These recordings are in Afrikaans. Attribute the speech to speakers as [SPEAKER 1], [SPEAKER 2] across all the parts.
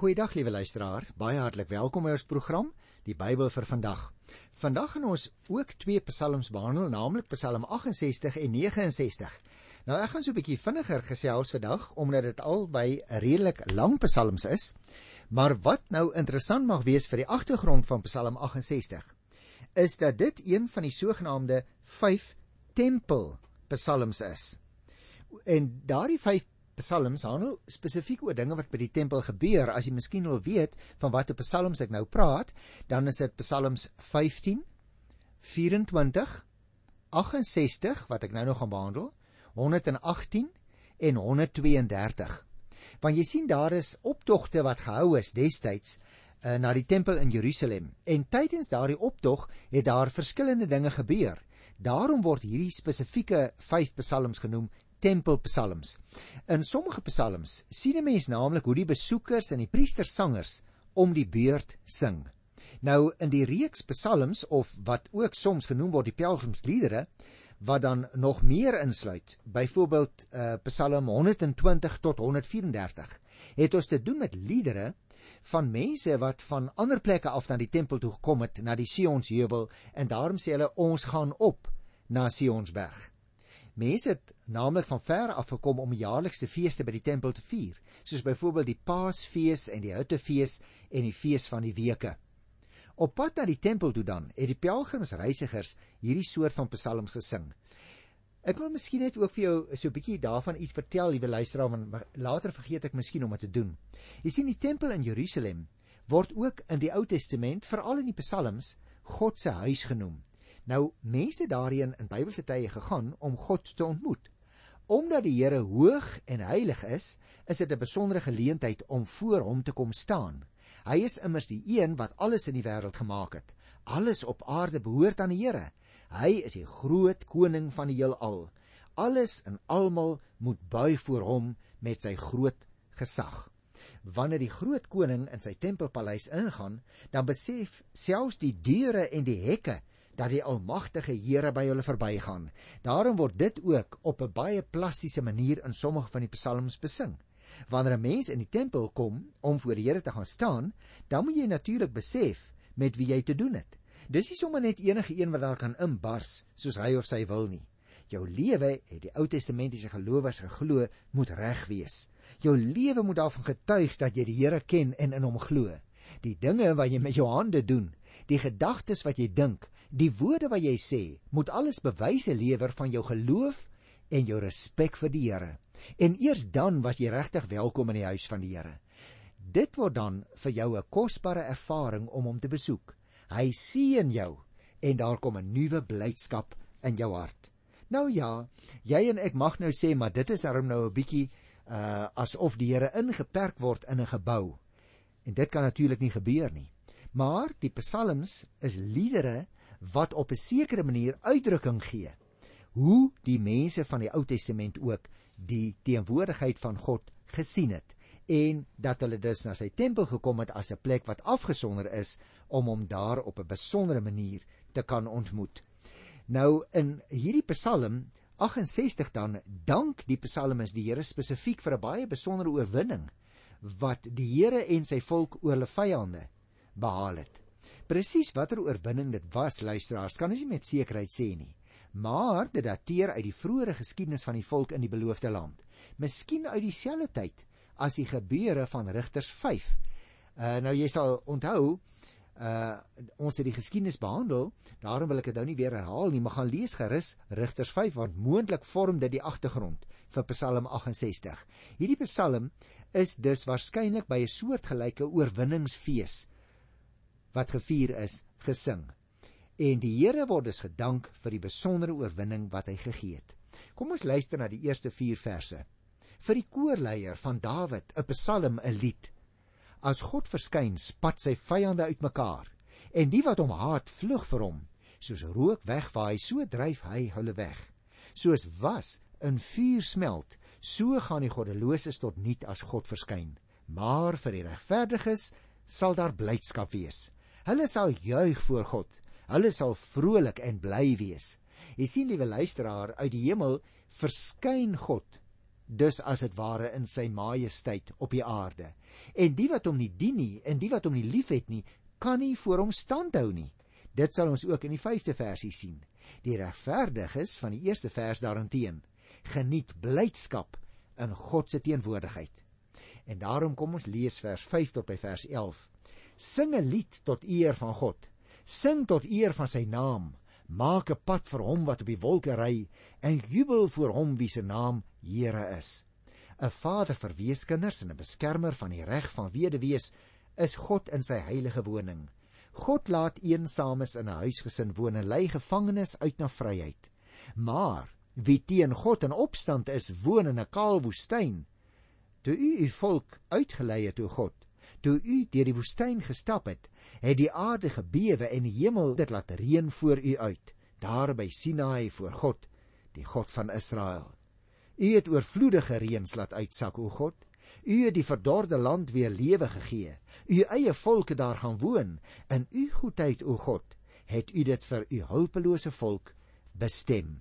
[SPEAKER 1] Goeiedag liewe luisteraar, baie hartlik welkom by ons program, die Bybel vir vandag. Vandag gaan ons ook twee psalms behandel, naamlik Psalm 68 en 69. Nou ek gaan so 'n bietjie vinniger gesels vandag omdat dit albei redelik lang psalms is. Maar wat nou interessant mag wees vir die agtergrond van Psalm 68 is dat dit een van die sogenaamde 5 tempel psalms is. En daardie psalms handel spesifiek oor dinge wat by die tempel gebeur. As jy miskien wil weet van watter psalms ek nou praat, dan is dit psalms 15, 24, 68 wat ek nou nog gaan behandel, 118 en 132. Want jy sien daar is optogte wat gehou is destyds uh, na die tempel in Jerusalem en tydens daardie optog het daar verskillende dinge gebeur. Daarom word hierdie spesifieke 5 psalms genoem tempelpsalms. In sommige psalms sien 'n mens naamlik hoe die besoekers en die priesterssangers om die beurt sing. Nou in die reeks psalms of wat ook soms genoem word die pelgrimsliedere wat dan nog meer insluit, byvoorbeeld uh, Psalm 120 tot 134, het ons te doen met liedere van mense wat van ander plekke af na die tempel toe gekom het, na die Sionsheuwel en daarom sê hulle ons gaan op na Sionsberg. Mense het naamlik van ver af gekom om jaarlikse feeste by die tempel te vier, soos byvoorbeeld die Paasfees en die Houtefees en die fees van die weke. Op pad na die tempel toe dan, het die pelgrimsreisigers hierdie soort van psalms gesing. Ek wil miskien net ook vir jou so 'n bietjie daarvan iets vertel, liewe luisteraar, want later vergeet ek miskien om dit te doen. Jy sien die tempel in Jerusalem word ook in die Ou Testament, veral in die psalms, God se huis genoem. Nou mense daarin in Bybelse tye gegaan om God te ontmoet. Omdat die Here hoog en heilig is, is dit 'n besondere geleentheid om voor hom te kom staan. Hy is immers die een wat alles in die wêreld gemaak het. Alles op aarde behoort aan die Here. Hy is die groot koning van die heelal. Alles en almal moet buig voor hom met sy groot gesag. Wanneer die groot koning in sy tempelpaleis ingaan, dan besef selfs die deure en die hekke dat die almagtige Here by hulle verbygaan. Daarom word dit ook op 'n baie plastiese manier in sommige van die psalms besing. Wanneer 'n mens in die tempel kom om voor die Here te gaan staan, dan moet jy natuurlik besef met wie jy te doen het. Dis nie sommer net enige een wat daar kan inbars soos hy of sy wil nie. Jou lewe, het die Ou Testamentiese gelowiges geglo, moet reg wees. Jou lewe moet daarvan getuig dat jy die Here ken en in hom glo. Die dinge wat jy met jou hande doen, die gedagtes wat jy dink, Die woorde wat jy sê, moet alles bewyse lewer van jou geloof en jou respek vir die Here. En eers dan was jy regtig welkom in die huis van die Here. Dit word dan vir jou 'n kosbare ervaring om hom te besoek. Hy sien jou en daar kom 'n nuwe blydskap in jou hart. Nou ja, jy en ek mag nou sê maar dit is darm nou 'n bietjie uh asof die Here ingeperk word in 'n gebou. En dit kan natuurlik nie gebeur nie. Maar die psalms is liedere wat op 'n sekere manier uitdrukking gee hoe die mense van die Ou Testament ook die teenwoordigheid van God gesien het en dat hulle dus na sy tempel gekom het as 'n plek wat afgesonder is om hom daar op 'n besondere manier te kan ontmoet. Nou in hierdie Psalm 68 dan dank die psalmis die Here spesifiek vir 'n baie besondere oorwinning wat die Here en sy volk oor hulle vyande behaal het. Presies watter oorwinning dit was, luisteraars, kan ons nie met sekerheid sê nie. Maar dit dateer uit die vroeë geskiedenis van die volk in die beloofde land. Miskien uit dieselfde tyd as die gebeure van Rigters 5. Uh nou jy sal onthou, uh ons het die geskiedenis behandel, daarom wil ek dit nou nie weer herhaal nie, maar gaan lees gerus Rigters 5 want moontlik vorm dit die agtergrond vir Psalm 68. Hierdie Psalm is dus waarskynlik by 'n soortgelyke oorwinningsfees wat gevier is gesing. En die Here word dus gedank vir die besondere oorwinning wat hy gegee het. Kom ons luister na die eerste 4 verse. Vir die koorleier van Dawid, 'n Psalm, 'n lied. As God verskyn, spat sy vyande uitmekaar en die wat hom haat, vlug vir hom. Soos rook wegwaai, so dryf hy hulle weg. Soos was in vuur smelt, so gaan die goddeloses tot niet as God verskyn. Maar vir die regverdiges sal daar blydskap wees. Hulle sal juig voor God. Hulle sal vrolik en bly wees. Jy sien liewe luisteraar, uit die hemel verskyn God dus as dit ware in sy majesteit op die aarde. En die wat hom nie dien nie en die wat hom nie liefhet nie, kan nie voor hom standhou nie. Dit sal ons ook in die 5de versie sien. Die regverdiges van die eerste vers daarenteen geniet blydskap in God se teenwoordigheid. En daarom kom ons lees vers 5 tot by vers 11. Sing 'n lied tot eer van God. Sing tot eer van sy naam. Maak 'n pad vir hom wat op die wolke ry en jubel voor hom wie se naam Here is. 'n Vader vir weeskinders en 'n beskermer van die reg van weduwees is God in sy heilige woning. God laat eensames in 'n huisgesin woon en lei gevangenes uit na vryheid. Maar wie teen God in opstand is, woon in 'n kaal woestyn. Toe u u volk uitgelei het, o God, toe u deur die woestyn gestap het, het die aarde gebewe en die hemel dit laat reën voor u uit, daar by Sinaai voor God, die God van Israel. U het oorvloedige reëns laat uitsak, o God. U het die verdorde land weer lewe gegee. U eie volke daar gaan woon. In u goedheid, o God, het u dit vir u hulpelose volk bestem.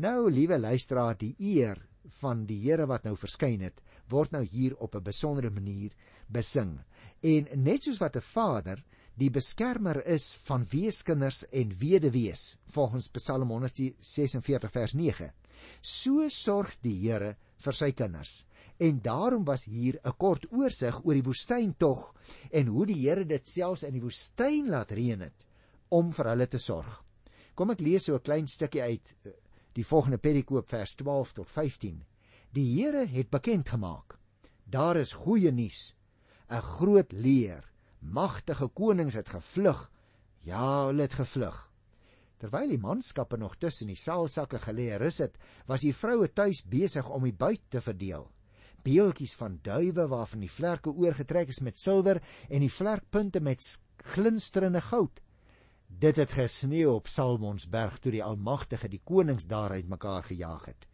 [SPEAKER 1] Nou, liewe luisteraar, die eer van die Here wat nou verskyn het, word nou hier op 'n besondere manier besing. En net soos wat 'n vader die beskermer is van weeskinders en weduwees, volgens Psalm 146 vers 9, so sorg die Here vir sy kinders. En daarom was hier 'n kort oorsig oor die woestyn tog en hoe die Here dit selfs in die woestyn laat reën het om vir hulle te sorg. Kom ek lees so 'n klein stukkie uit die volgende perikoop vers 12 tot 15. Die Here het bekend gemaak. Daar is goeie nuus. 'n Groot leer, magtige konings het gevlug. Ja, hulle het gevlug. Terwyl die manskappe nog tussen die saalsakke gelê rus het, was die vroue tuis besig om die buit te verdeel. Beeltjies van duwe waarvan die vlerke oorgetrek is met silwer en die vlerkpunte met glinsterende goud. Dit het gesneeu op Salmonsberg toe die Almagtige die konings daar uitmekaar gejaag het.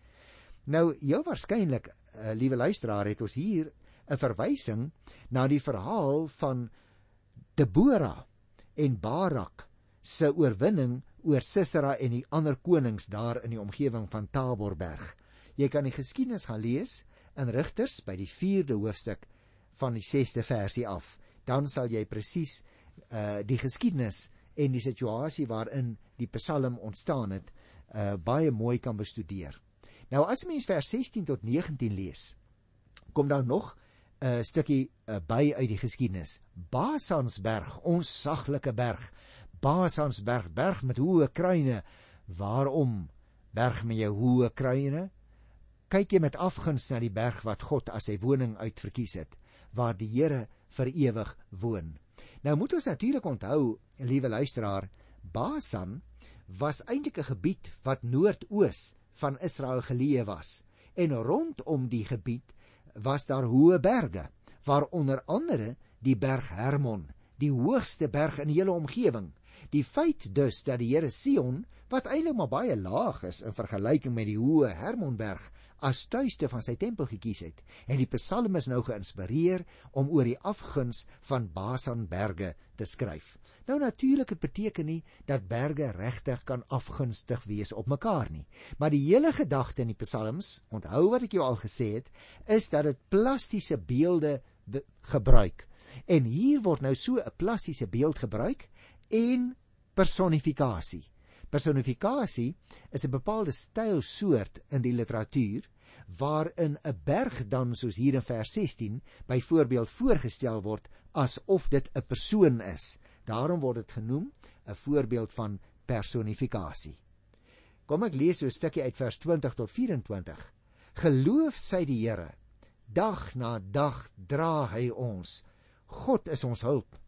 [SPEAKER 1] Nou heel waarskynlik, uh, liewe luisteraar, het ons hier 'n verwysing na die verhaal van Deborah en Barak se oorwinning oor Sisera en die ander konings daar in die omgewing van Taborberg. Jy kan die geskiedenis gaan lees in Rigters by die 4de hoofstuk van die 6de versie af. Dan sal jy presies uh die geskiedenis en die situasie waarin die Psalm ontstaan het, uh baie mooi kan bestudeer. Nou as mens vers 16 tot 19 lees, kom daar nog 'n uh, stukkie uh, by uit die geskiedenis. Basansberg, ons saglike berg. Basansberg, berg met hoë kruine. Waarom berg met jou hoë kruine? Kyk jy met afguns na die berg wat God as sy woning uitverkies het, waar die Here vir ewig woon. Nou moet ons natuurlik onthou, liewe luisteraar, Basan was eintlik 'n gebied wat noordoos van Israel geleë was en rondom die gebied was daar hoë berge, waaronder andere die berg Hermon, die hoogste berg in die hele omgewing. Die feit dus dat die Here Sion, wat eintlik maar baie laag is in vergelyking met die hoë Hermonberg, as tuiste van sy tempel gekies het en die psalm is nou geïnspireer om oor die afguns van Basan berge te skryf. Nou natuurlik dit beteken nie dat berge regtig kan afgunstig wees op mekaar nie, maar die hele gedagte in die psalms, onthou wat ek jou al gesê het, is dat dit plastiese beelde gebruik. En hier word nou so 'n plastiese beeld gebruik en personifikasie. Personifikasie is 'n bepaalde stylsoort in die literatuur waarin 'n berg dan soos hier in vers 16 byvoorbeeld voorgestel word asof dit 'n persoon is. Daarom word dit genoem 'n voorbeeld van personifikasie. Kom ek lees so 'n stukkie uit vers 20 tot 24. Geloof sy die Here. Dag na dag dra hy ons. God is ons hulp.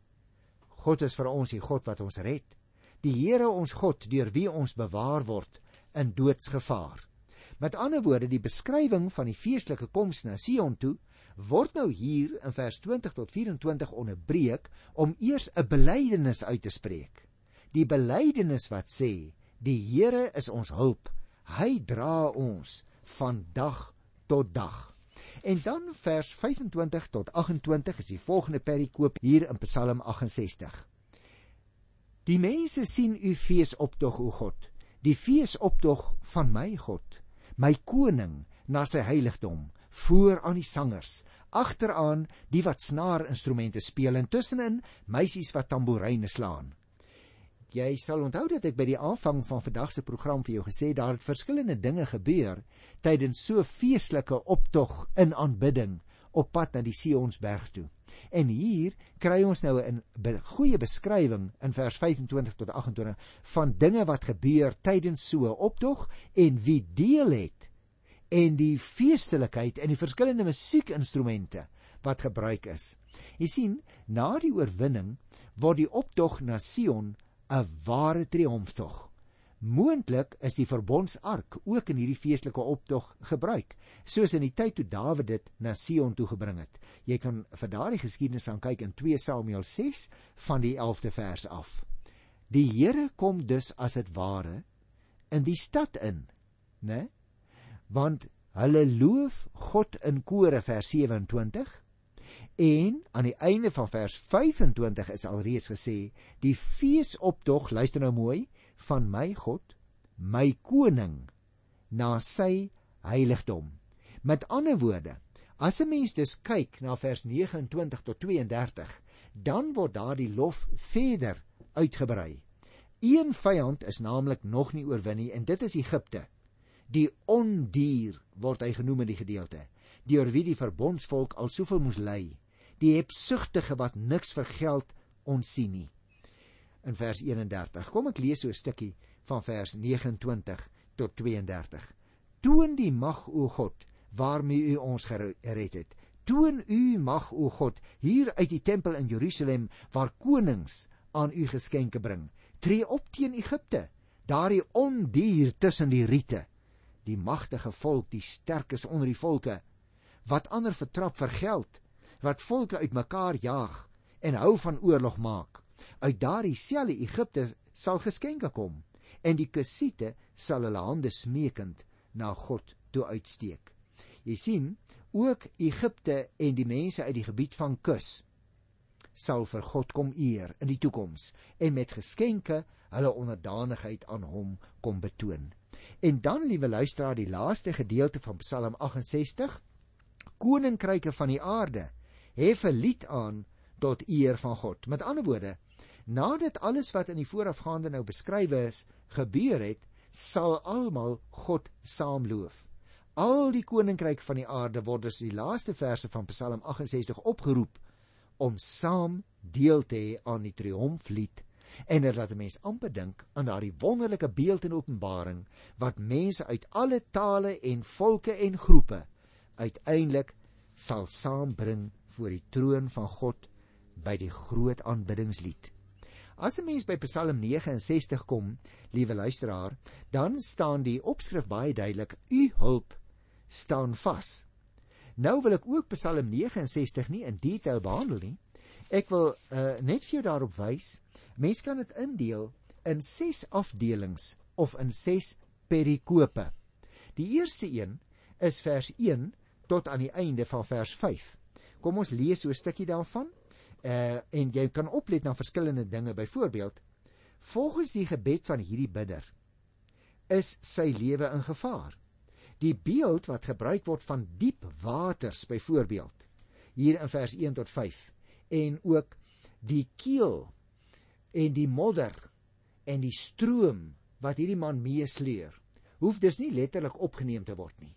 [SPEAKER 1] God is vir ons die God wat ons red die Here ons God deur wie ons bewaar word in doodsgevaar. Met ander woorde, die beskrywing van die feestelike koms na Sion toe word nou hier in vers 20 tot 24 onderbreek om eers 'n belydenis uit te spreek. Die belydenis wat sê: "Die Here is ons hulp. Hy dra ons van dag tot dag." En dan vers 25 tot 28 is die volgende perikoop hier in Psalm 68. Die mense sien u feesoptog o God, die feesoptog van my God, my koning, na sy heiligdom, voor aan die sangers, agteraan die wat snaarinstrumente speel en tussenin meisies wat tamboeryne slaan. Jy sal onthou dat ek by die aanvang van vandag se program vir jou gesê daar het verskillende dinge gebeur tydens so feestelike optog in aanbidding op pad na die Sionsberg toe. En hier kry ons nou 'n goeie beskrywing in vers 25 tot 28 van dinge wat gebeur tydens so 'n optog en wie deel het en die feestelikheid en die verskillende musiekinstrumente wat gebruik is. Jy sien, na die oorwinning word die optog na Sion 'n ware triomftog. Moontlik is die verbondsark ook in hierdie feestelike optog gebruik, soos in die tyd toe Dawid dit na Sion toe gebring het. Jy kan vir daardie geskiedenis aan kyk in 2 Samuel 6 van die 11de vers af. Die Here kom dus as dit ware in die stad in, né? Want hulle loof God in kore vers 27 en aan die einde van vers 25 is alreeds gesê die feesoptog luister nou mooi van my God, my koning na sy heiligdom. Met ander woorde, as 'n mens dus kyk na vers 29 tot 32, dan word daardie lof verder uitgebrei. Een vyand is naamlik nog nie oorwin nie en dit is Egipte. Die ondier word hy genoem in die gedeelte, deur wie die verbondsvolk al soveel moes ly, die hebsugtige wat niks vir geld onsien nie in vers 31. Kom ek lees so 'n stukkie van vers 29 tot 32. Toon die mag o God waarmee u ons gered het. Toon u mag o God hier uit die tempel in Jerusalem waar konings aan u geskenke bring. Tree op teen Egipte, daardie ondier tussen die riete, die magtige volk, die sterkes onder die volke wat ander vertrap vir geld, wat volke uitmekaar jaag en hou van oorlog maak uit daardie selfe Egipte sal geskenke kom en die Kusiete sal hulle hande smeekend na God toe uitsteek. Jy sien, ook Egipte en die mense uit die gebied van Kus sal vir God kom eer in die toekoms en met geskenke hulle onderdanigheid aan hom kom betoon. En dan, liewe luisteraar, die laaste gedeelte van Psalm 68, koninkryke van die aarde, hef 'n lied aan tot eer van God. Met ander woorde, nadat alles wat in die voorafgaande nou beskryf is gebeur het, sal almal God saamloof. Al die koninkryk van die aarde word dus die laaste verse van Psalm 68 opgeroep om saam deel te hê aan die triomflied en dit laat 'n mens amper dink aan daardie wonderlike beeld in Openbaring wat mense uit alle tale en volke en groepe uiteindelik sal saambring voor die troon van God by die groot aanbiddingslied. As 'n mens by Psalm 69 kom, liewe luisteraar, dan staan die opskrif baie duidelik: U hulp staan vas. Nou wil ek ook Psalm 69 nie in detail behandel nie. Ek wil uh, net vir jou daarop wys. Mens kan dit indeel in 6 afdelings of in 6 perikope. Die eerste een is vers 1 tot aan die einde van vers 5. Kom ons lees so 'n stukkie daarvan uh en jy kan oplet na verskillende dinge. Byvoorbeeld volgens die gebed van hierdie bidder is sy lewe in gevaar. Die beeld wat gebruik word van diep waters byvoorbeeld hier in vers 1 tot 5 en ook die keel en die modder en die stroom wat hierdie man meesleur hoef dus nie letterlik opgeneem te word nie.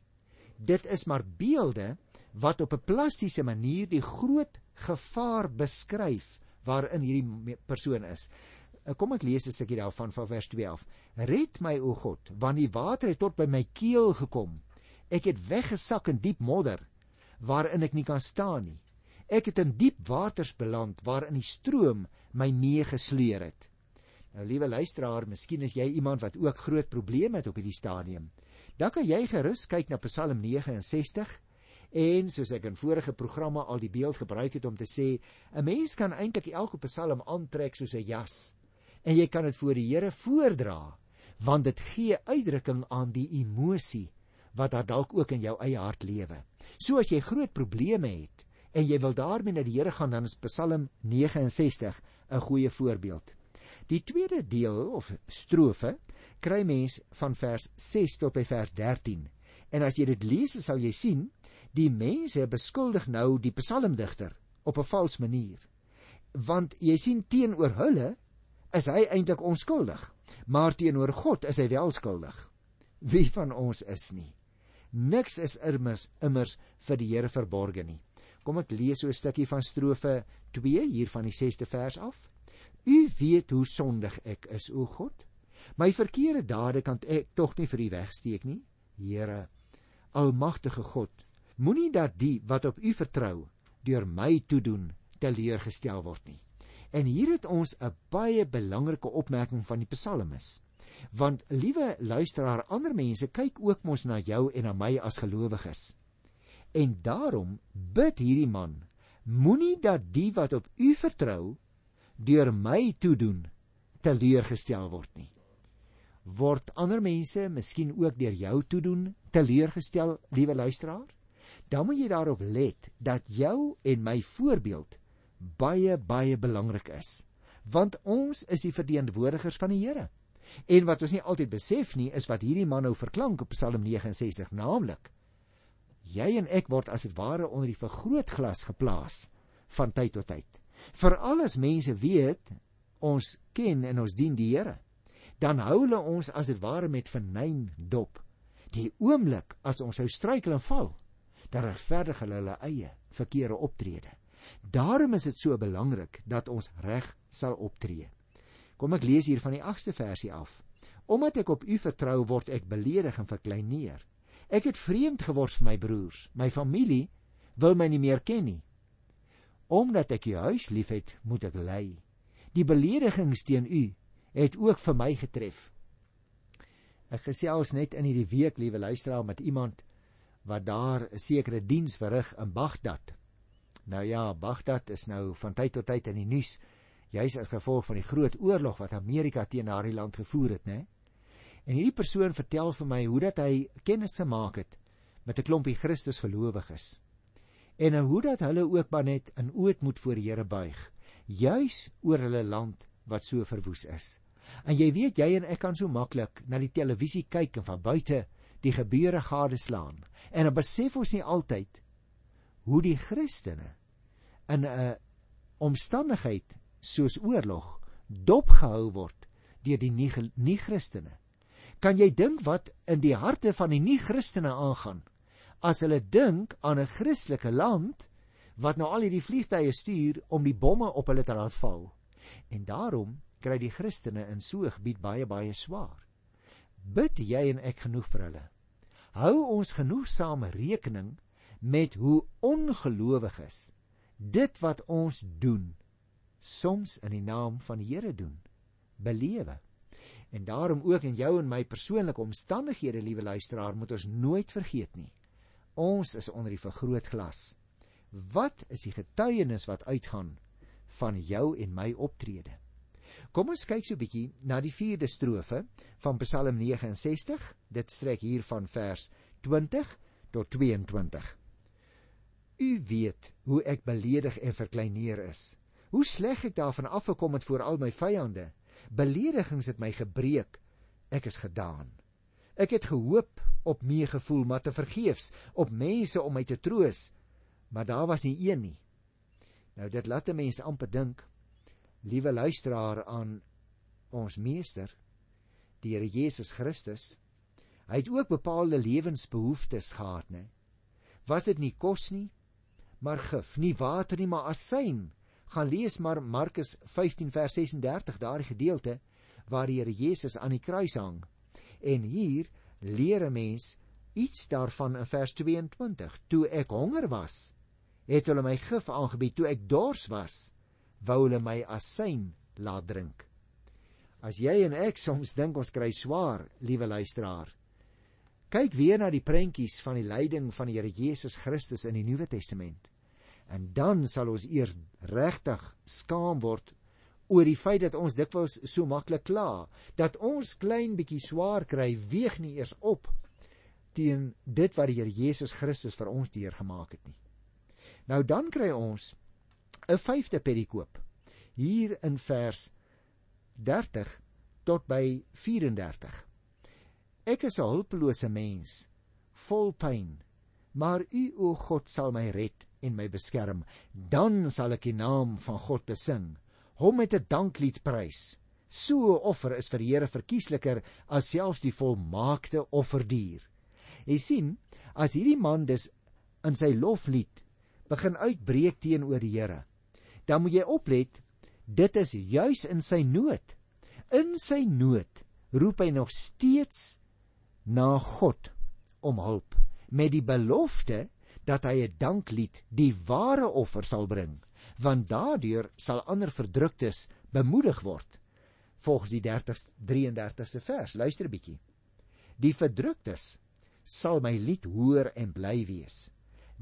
[SPEAKER 1] Dit is maar beelde wat op 'n plastiese manier die groot gevaar beskryf waarin hierdie persoon is. Eh, kom ek lees 'n stukkie daarvan van vers 2 af. Red my o God, want die water het tot by my keel gekom. Ek het weggesak in diep modder waarin ek nie kan staan nie. Ek het in diep waters beland waarin die stroom my meegesleer het. Nou liewe luisteraar, miskien is jy iemand wat ook groot probleme het op hierdie stadium. Dan kan jy gerus kyk na Psalm 69 En soos ek in vorige programme al die beeld gebruik het om te sê, 'n mens kan eintlik elke psalm aantrek soos 'n jas en jy kan dit voor die Here voordra, want dit gee uitdrukking aan die emosie wat daar dalk ook in jou eie hart lewe. So as jy groot probleme het en jy wil daarmee na die Here gaan, dan is Psalm 69 'n goeie voorbeeld. Die tweede deel of strofe kry mens van vers 6 tot by vers 13 En as jy dit lees, sal jy sien die mense beskuldig nou die psalmdigter op 'n vals manier. Want jy sien teenoor hulle is hy eintlik onskuldig, maar teenoor God is hy wel skuldig. Wie van ons is nie? Niks is immers immers vir die Here verborge nie. Kom ek lees so 'n stukkie van strofe 2 hier van die 6ste vers af. U weet hoe sondig ek is, o God. My verkeerde dade kan ek tog nie vir U wegsteek nie. Here, almagtige God, moenie dat die wat op U vertrou deur my toedoen teleurgestel word nie. En hier het ons 'n baie belangrike opmerking van die psalmis. Want liewe luisteraar, ander mense kyk ook mos na jou en na my as gelowiges. En daarom bid hierdie man: Moenie dat die wat op U vertrou deur my toedoen teleurgestel word nie. Word ander mense miskien ook deur jou toedoen teleurgestel, liewe luisteraar? Dan moet jy daarop let dat jou en my voorbeeld baie baie belangrik is, want ons is die verteenwoordigers van die Here. En wat ons nie altyd besef nie, is wat hierdie man nou verklank op Psalm 69, naamlik: Jy en ek word as dit ware onder die vergrootglas geplaas van tyd tot tyd. Veral as mense weet ons ken en ons dien die Here, dan hou hulle ons as dit ware met vernyn dop. Die oomblik as ons sou struikel en val, dan regverdig hulle hulle eie verkeerde optrede. Daarom is dit so belangrik dat ons reg sal optree. Kom ek lees hier van die 8ste versie af. Omdat ek op U vertrou, word ek beledig en verkleineer. Ek het vreemd geword vir my broers. My familie wil my nie meer ken nie. Omdat ek U huis liefhet, moet ek ly. Die beledigings teen U het ook vir my getref. Ek gesels net in hierdie week, liewe luisteraar, met iemand wat daar 'n sekere diens verrig in Bagdad. Nou ja, Bagdad is nou van tyd tot tyd in die nuus, juis as gevolg van die groot oorlog wat Amerika teen daardie land gevoer het, né? En hierdie persoon vertel vir my hoe dat hy kennis gemaak het met 'n klompie Christusgelowiges. En hoe dat hulle ook maar net in oot moet voor die Here buig, juis oor hulle land wat so verwoes is. En jy weet jy en ek kan so maklik na die televisie kyk en van buite die gebeure gadeslaan. En dan besef ons nie altyd hoe die Christene in 'n omstandigheid soos oorlog dopgehou word deur die nie-Christene. Kan jy dink wat in die harte van die nie-Christene aangaan as hulle dink aan 'n Christelike land wat nou al hierdie vliegtye stuur om die bomme op hulle te laat val? En daarom kry die Christene in so 'n gebied baie baie swaar. Bid jy en ek genoeg vir hulle? Hou ons genoegsame rekening met hoe ongelowiges dit wat ons doen soms in die naam van die Here doen belewe. En daarom ook in jou en my persoonlike omstandighede, liewe luisteraar, moet ons nooit vergeet nie. Ons is onder die vergrootglas. Wat is die getuienis wat uitgaan van jou en my optrede. Kom ons kyk so 'n bietjie na die 4de strofe van Psalm 69. Dit strek hier van vers 20 tot 22. U weet hoe ek beledig en verkleineer is. Hoe sleg ek daarvan afgekom het voor al my vyande. Beledigings het my gebreek. Ek is gedaan. Ek het gehoop op meegevoel, maar te vergeefs, op mense om my te troos, maar daar was nie een nie. Nou dit laat 'n mens amper dink, liewe luisteraar aan ons meester, die Here Jesus Christus. Hy het ook bepaalde lewensbehoeftes gehad, né? Was dit nie kos nie, maar gif, nie water nie, maar asyn. Gaan lees maar Markus 15 vers 36, daardie gedeelte waar die Here Jesus aan die kruis hang. En hier leer 'n mens iets daarvan in vers 22. Toe ek honger was, het hulle my gif aangebied toe ek dors was wou hulle my asyn laat drink. As jy en ek soms dink ons kry swaar liewe luisteraar kyk weer na die prentjies van die lyding van die Here Jesus Christus in die Nuwe Testament. En dan sal ons eers regtig skaam word oor die feit dat ons dikwels so maklik kla dat ons klein bietjie swaar kry weeg nie eers op teen dit wat die Here Jesus Christus vir ons deurgemaak het nie. Nou dan kry ons 'n vyfde perikoop hier in vers 30 tot by 34. Ek is 'n hulpelose mens vol pyn. Maar U o God sal my red en my beskerm. Dan sal ek die naam van God besing, hom met 'n danklied prys. So 'n offer is vir die Here verkiesliker as selfs die volmaakte offerdier. Jy sien, as hierdie man dus in sy loflied begin uitbreek teenoor die Here, dan moet jy oplet, dit is juis in sy nood. In sy nood roep hy nog steeds na God om hulp met die belofte dat hy 'n danklied, die ware offer sal bring, want daardeur sal ander verdruktes bemoedig word. Volgens die 30 33ste vers, luister 'n bietjie. Die verdruktes sal my lied hoor en bly wees.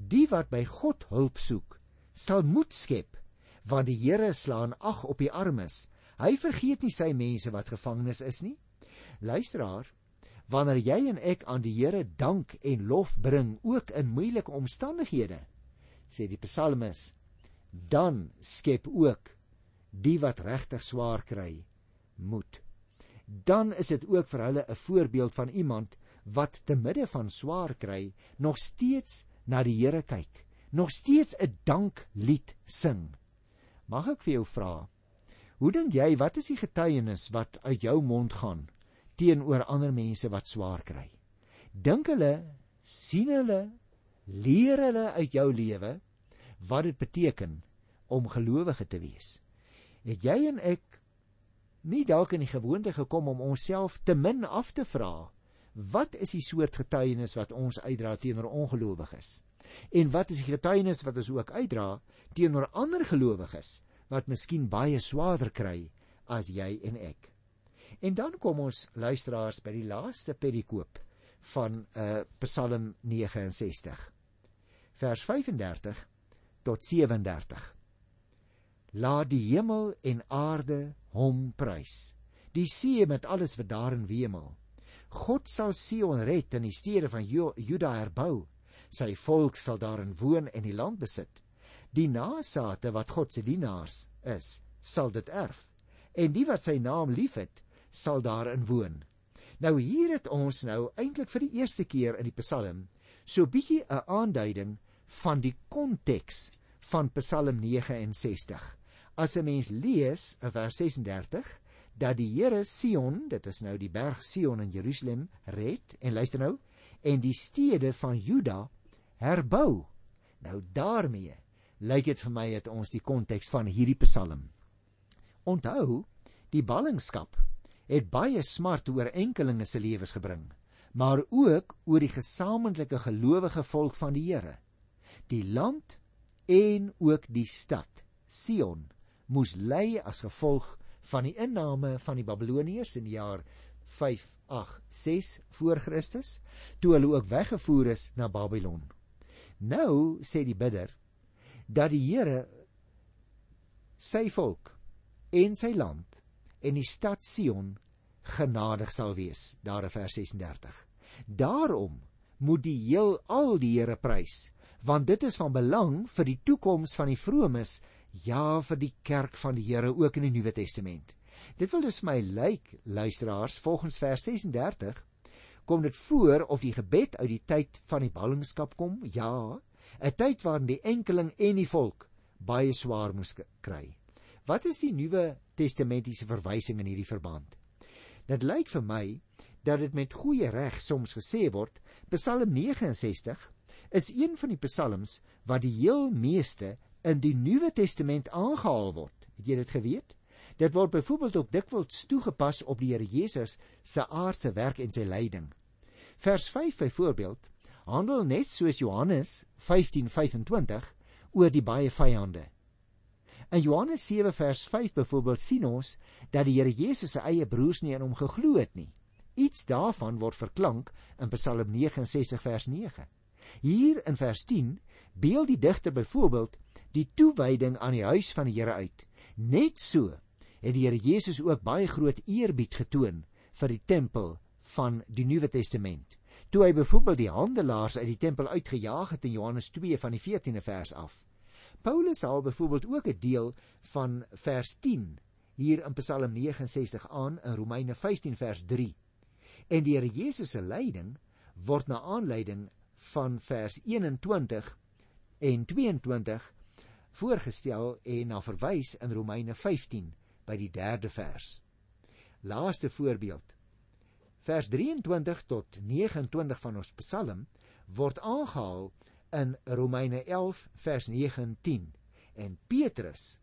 [SPEAKER 1] Die wat by God hulp soek, sal moed skep, want die Here slaan ag op die armes. Hy vergeet nie sy mense wat gevangenes is nie. Luisteraar, wanneer jy en ek aan die Here dank en lof bring ook in moeilike omstandighede sê die psalmis dan skep ook die wat regtig swaar kry moed dan is dit ook vir hulle 'n voorbeeld van iemand wat te midde van swaar kry nog steeds na die Here kyk nog steeds 'n danklied sing mag ek vir jou vra hoe dink jy wat is die getuienis wat uit jou mond gaan teenoor ander mense wat swaar kry. Dink hulle, sien hulle, leer hulle uit jou lewe wat dit beteken om gelowige te wees. Het jy en ek nie dalk in die gewoonte gekom om onsself te min af te vra wat is die soort getuienis wat ons uitdra teenoor ongelowiges? En wat is die getuienis wat ons ook uitdra teenoor ander gelowiges wat miskien baie swaarder kry as jy en ek? En dan kom ons luisteraars by die laaste perikoop van uh Psalm 69. Vers 35 tot 37. Laat die hemel en aarde hom prys. Die see met alles wat daarin wemel. God sal Sion red en die stede van Juda herbou. Sy volk sal daarin woon en die land besit. Die nageslagte wat God se dienaars is, sal dit erf. En die wat sy naam liefhet, sal daarin woon. Nou hier het ons nou eintlik vir die eerste keer in die Psalm so bietjie 'n aanduiding van die konteks van Psalm 69. As 'n mens lees in vers 36 dat die Here Sion, dit is nou die berg Sion in Jerusalem, red en luister nou en die stede van Juda herbou. Nou daarmee lyk dit vir my dat ons die konteks van hierdie Psalm onthou, die ballingskap het baie smart oor enkelinge se lewens gebring, maar ook oor die gesamentlike gelowige volk van die Here. Die land en ook die stad Sion moes ly as gevolg van die inname van die Babiloniërs in die jaar 586 voor Christus, toe hulle ook weggevoer is na Babylon. Nou sê die bidder dat die Here sy volk en sy land en die stad Sion genadig sal wees daar in vers 36 daarom moet die heel al die Here prys want dit is van belang vir die toekoms van die vromes ja vir die kerk van die Here ook in die Nuwe Testament. Dit wil dus my lyk luisteraars volgens vers 36 kom dit voor of die gebed uit die tyd van die ballingskap kom? Ja 'n tyd waarin die enkeling en die volk baie swaar moes kry. Wat is die Nuwe Testamentiese verwysing in hierdie verband? Dit lyk vir my dat dit met goeie reg soms gesê word, Psalm 69 is een van die psalms wat die heel meeste in die Nuwe Testament aangehaal word. Het jy dit geweet? Dit word byvoorbeeld ook dikwels toegepas op die Here Jesus se aardse werk en sy lyding. Vers 5 byvoorbeeld handel net soos Johannes 15:25 oor die baie vyande. In Johannes 7 vers 5 byvoorbeeld sien ons dat die Here Jesus se eie broers nie aan hom geglo het nie. Iets daarvan word verklank in Psalm 69 vers 9. Hier in vers 10 beeld die digter byvoorbeeld die toewyding aan die huis van die Here uit. Net so het die Here Jesus ook baie groot eerbied getoon vir die tempel van die Nuwe Testament. Toe hy byvoorbeeld die handelaars uit die tempel uitgejaag het in Johannes 2 van die 14de vers af. Paulus haal byvoorbeeld ook 'n deel van vers 10 hier in Psalm 69 aan in Romeine 15 vers 3. En die Here Jesus se lyding word na aanleiding van vers 21 en 22 voorgestel en na verwys in Romeine 15 by die 3de vers. Laaste voorbeeld. Vers 23 tot 29 van ons Psalm word aangehaal in Romeine 11 vers 9 en 10 en Petrus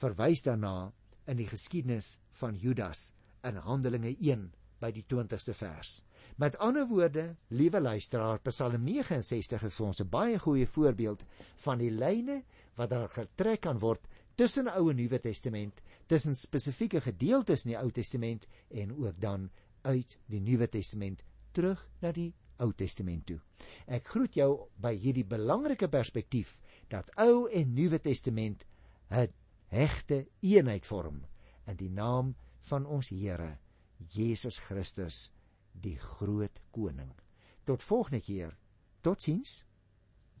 [SPEAKER 1] verwys daarna in die geskiedenis van Judas in Handelinge 1 by die 20ste vers. Met ander woorde, liewe luisteraar, Psalm 69 is ons 'n baie goeie voorbeeld van die lyne wat daar getrek kan word tussen Ou en Nuwe Testament, tussen spesifieke gedeeltes in die Ou Testament en ook dan uit die Nuwe Testament terug na die Ou Testament toe. Ek groet jou by hierdie belangrike perspektief dat Ou en Nuwe Testament 'n hegte eenheid vorm in die naam van ons Here Jesus Christus die groot koning. Tot volgende keer. Totsiens.